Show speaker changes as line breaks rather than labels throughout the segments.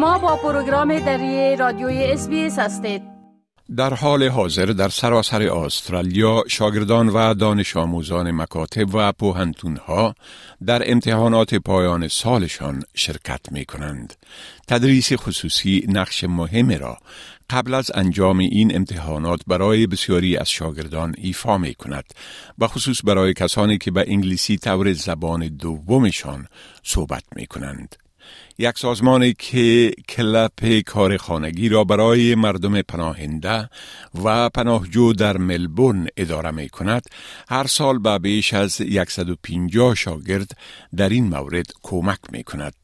شما با پروگرام دری رادیوی اس هستید
در حال حاضر در سراسر استرالیا شاگردان و دانش آموزان مکاتب و ها در امتحانات پایان سالشان شرکت می کنند. تدریس خصوصی نقش مهم را قبل از انجام این امتحانات برای بسیاری از شاگردان ایفا می کند و خصوص برای کسانی که به انگلیسی طور زبان دومشان صحبت می کنند. یک سازمانی که کلپ کار خانگی را برای مردم پناهنده و پناهجو در ملبورن اداره می کند هر سال به بیش از 150 شاگرد در این مورد کمک می کند.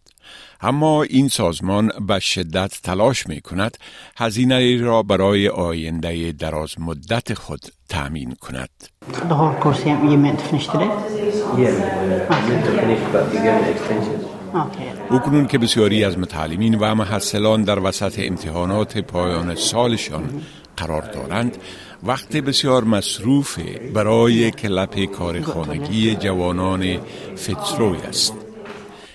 اما این سازمان به شدت تلاش می کند هزینه را برای آینده دراز مدت خود تأمین کند. او که بسیاری از متعلمین و محصلان در وسط امتحانات پایان سالشان قرار دارند وقت بسیار مصروف برای کلپ کارخانگی جوانان فتروی است.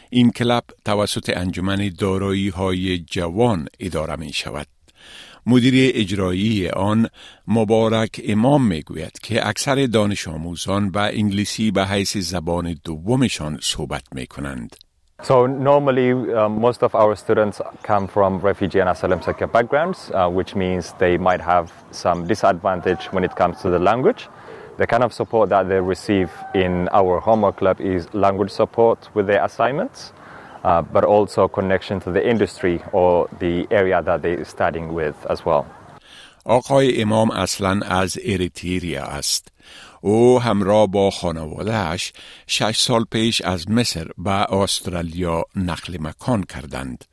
این کلپ توسط انجمن دارایی های جوان اداره می شود مدیر اجرایی آن مبارک امام می گوید که اکثر دانش آموزان به انگلیسی به حیث زبان دومشان صحبت می کنند.
So normally um, most of our students come from refugee and asylum seeker backgrounds, uh, which means they might have some disadvantage when it comes to the language. The kind of support that they receive in our homework club is language support with their assignments, uh, but also connection to the industry or the area that they're studying with as well.
آقای امام اصلا از اریتیریا است. او همراه با خانوادهش شش سال پیش از مصر به استرالیا نقل مکان کردند.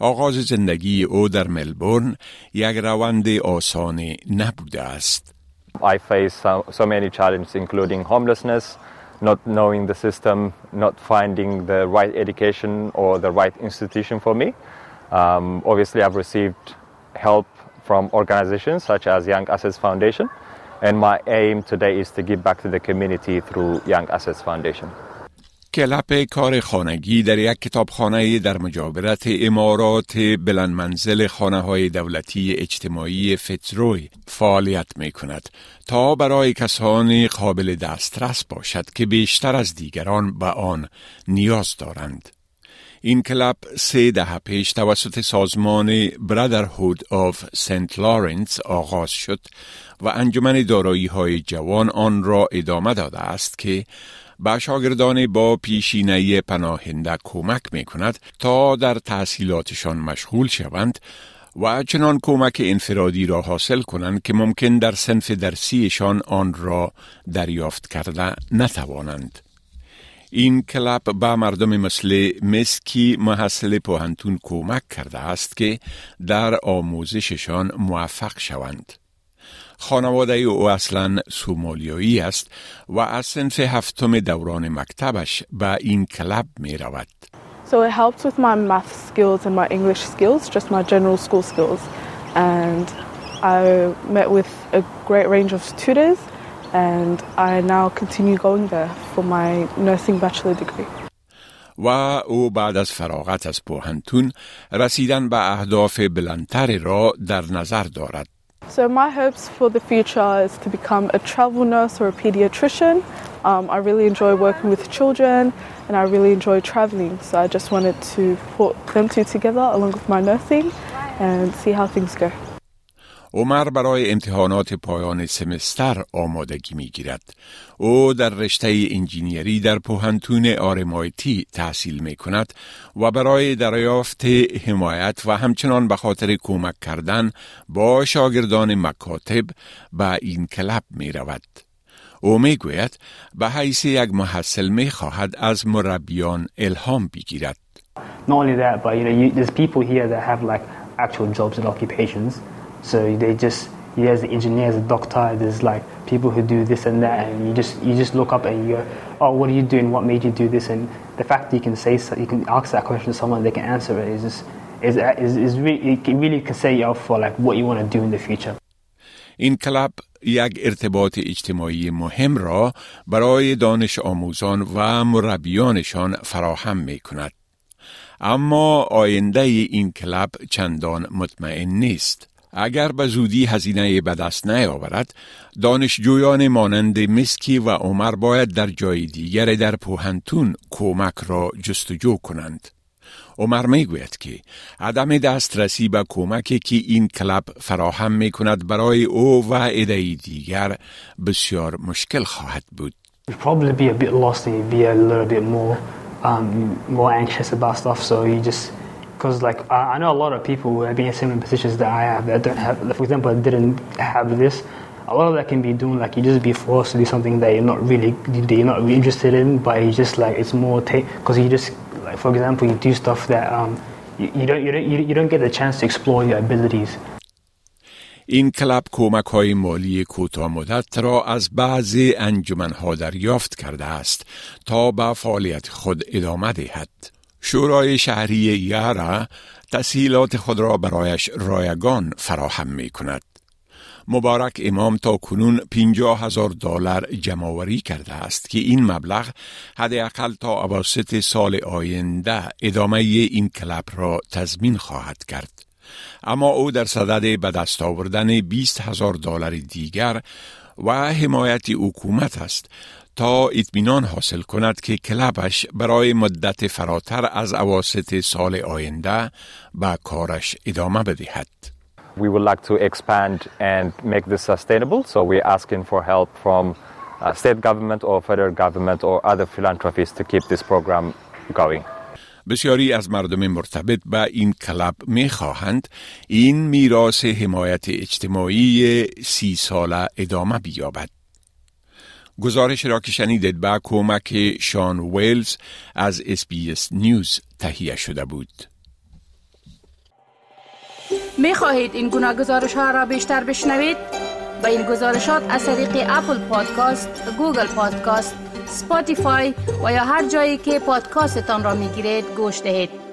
آغاز زندگی او در ملبورن یک روند آسان نبوده است.
I face so, so many challenges including homelessness, not knowing the system, not finding the right education or the right institution for me. Um, obviously I've received help from organizations such as Young Assets Foundation. And my aim today is to give back to the community through Young Assets Foundation.
کلپ کار خانگی در یک کتابخانه در مجاورت امارات بلند منزل خانه های دولتی اجتماعی فتروی فعالیت می کند تا برای کسانی قابل دسترس باشد که بیشتر از دیگران به آن نیاز دارند. این کلب سه دهه پیش توسط سازمان Brotherhood of سنت لارنس آغاز شد و انجمن دارایی های جوان آن را ادامه داده است که به شاگردان با پیشینه پناهنده کمک می کند تا در تحصیلاتشان مشغول شوند و چنان کمک انفرادی را حاصل کنند که ممکن در سنف درسیشان آن را دریافت کرده نتوانند. این کلپ به مردم مثل مسکی محصل پوهنتون کمک کرده است که در آموزششان موفق شوند. خانواده او اصلا سومالیایی است و از سنف هفتم دوران مکتبش به این کلب می رود.
So it helps with my math skills and my English skills, just my general school skills. And I met with a great range of tutors and I now continue going there for my nursing bachelor degree.
و او بعد از فراغت از پوهنتون رسیدن به اهداف بلندتر را در نظر دارد.
So my hopes for the future is to become a travel nurse or a pediatrician. Um, I really enjoy working with children and I really enjoy traveling. So I just wanted to put them two together along with my nursing and see how things go.
عمر برای امتحانات پایان سمستر آمادگی می گیرد. او در رشته انجینیری در پوهنتون آرمایتی تحصیل می کند و برای دریافت حمایت و همچنان به خاطر کمک کردن با شاگردان مکاتب به این کلب می رود. او می گوید به حیث یک محصل می خواهد از مربیان الهام بگیرد.
Not only that, but you know, you, there's people here that have like actual jobs and occupations. So they just you as an engineer, as a doctor, there's like people who do this and that, and you just you just look up and you go, oh, what are you doing? What made you do this? And the fact that you can say so, you can ask that question to someone, they can answer it is just is is, is really it really can set you up for like what you want to do in the future.
این کلاب یک ارتباط اجتماعی مهم را برای دانش آموزان و مربیانشان فراهم می کند. اما آینده این کلب چندان مطمئن نیست. اگر به زودی هزینه به دست نیاورد دانشجویان مانند مسکی و عمر باید در جای دیگر در پوهنتون کمک را جستجو کنند عمر می گوید که عدم دسترسی به کمکی که این کلب فراهم می کند برای او و عده دیگر بسیار مشکل خواهد بود.
probably be a bit lost and be a little more um, more anxious about stuff. So you just because like I, I know a lot of people who have been in similar positions that I have that don't have. For example, I didn't have this. A lot of that can be doing like you just be forced to do something that you're not really that you're not really interested in, but you just like it's more because you just like for example you do stuff that um, you, you don't you don't you don't get the chance to explore your abilities.
این کلب کمک های مالی کوتاه مدت را از بعضی انجمنها دریافت کرده است تا به فعالیت خود ادامه دهد. شورای شهری یارا تسهیلات خود را برایش رایگان فراهم می کند. مبارک امام تا کنون 50 هزار دلار جمعوری کرده است که این مبلغ حداقل تا اواسط سال آینده ادامه این کلب را تضمین خواهد کرد. اما او در صدد به دست آوردن 20 هزار دلار دیگر و حمایت حکومت است تا اطمینان حاصل کند که کلبش برای مدت فراتر از اواسط سال آینده به کارش ادامه بدهد.
We would like to expand and make this sustainable, so we're asking for help from uh, state government or federal government or other philanthropies to keep this program going.
بسیاری از مردم مرتبط به این کلب می خواهند این میراث حمایت اجتماعی سی ساله ادامه بیابد. گزارش را که شنیدید به کمک شان ویلز از SBS News تهیه شده بود.
می خواهید این گونه گزارش ها را بیشتر بشنوید؟ با این گزارشات از طریق Apple Podcast، Google Podcast، Spotify و یا هر جایی که پادکاستتان را می گیرید گوش دهید.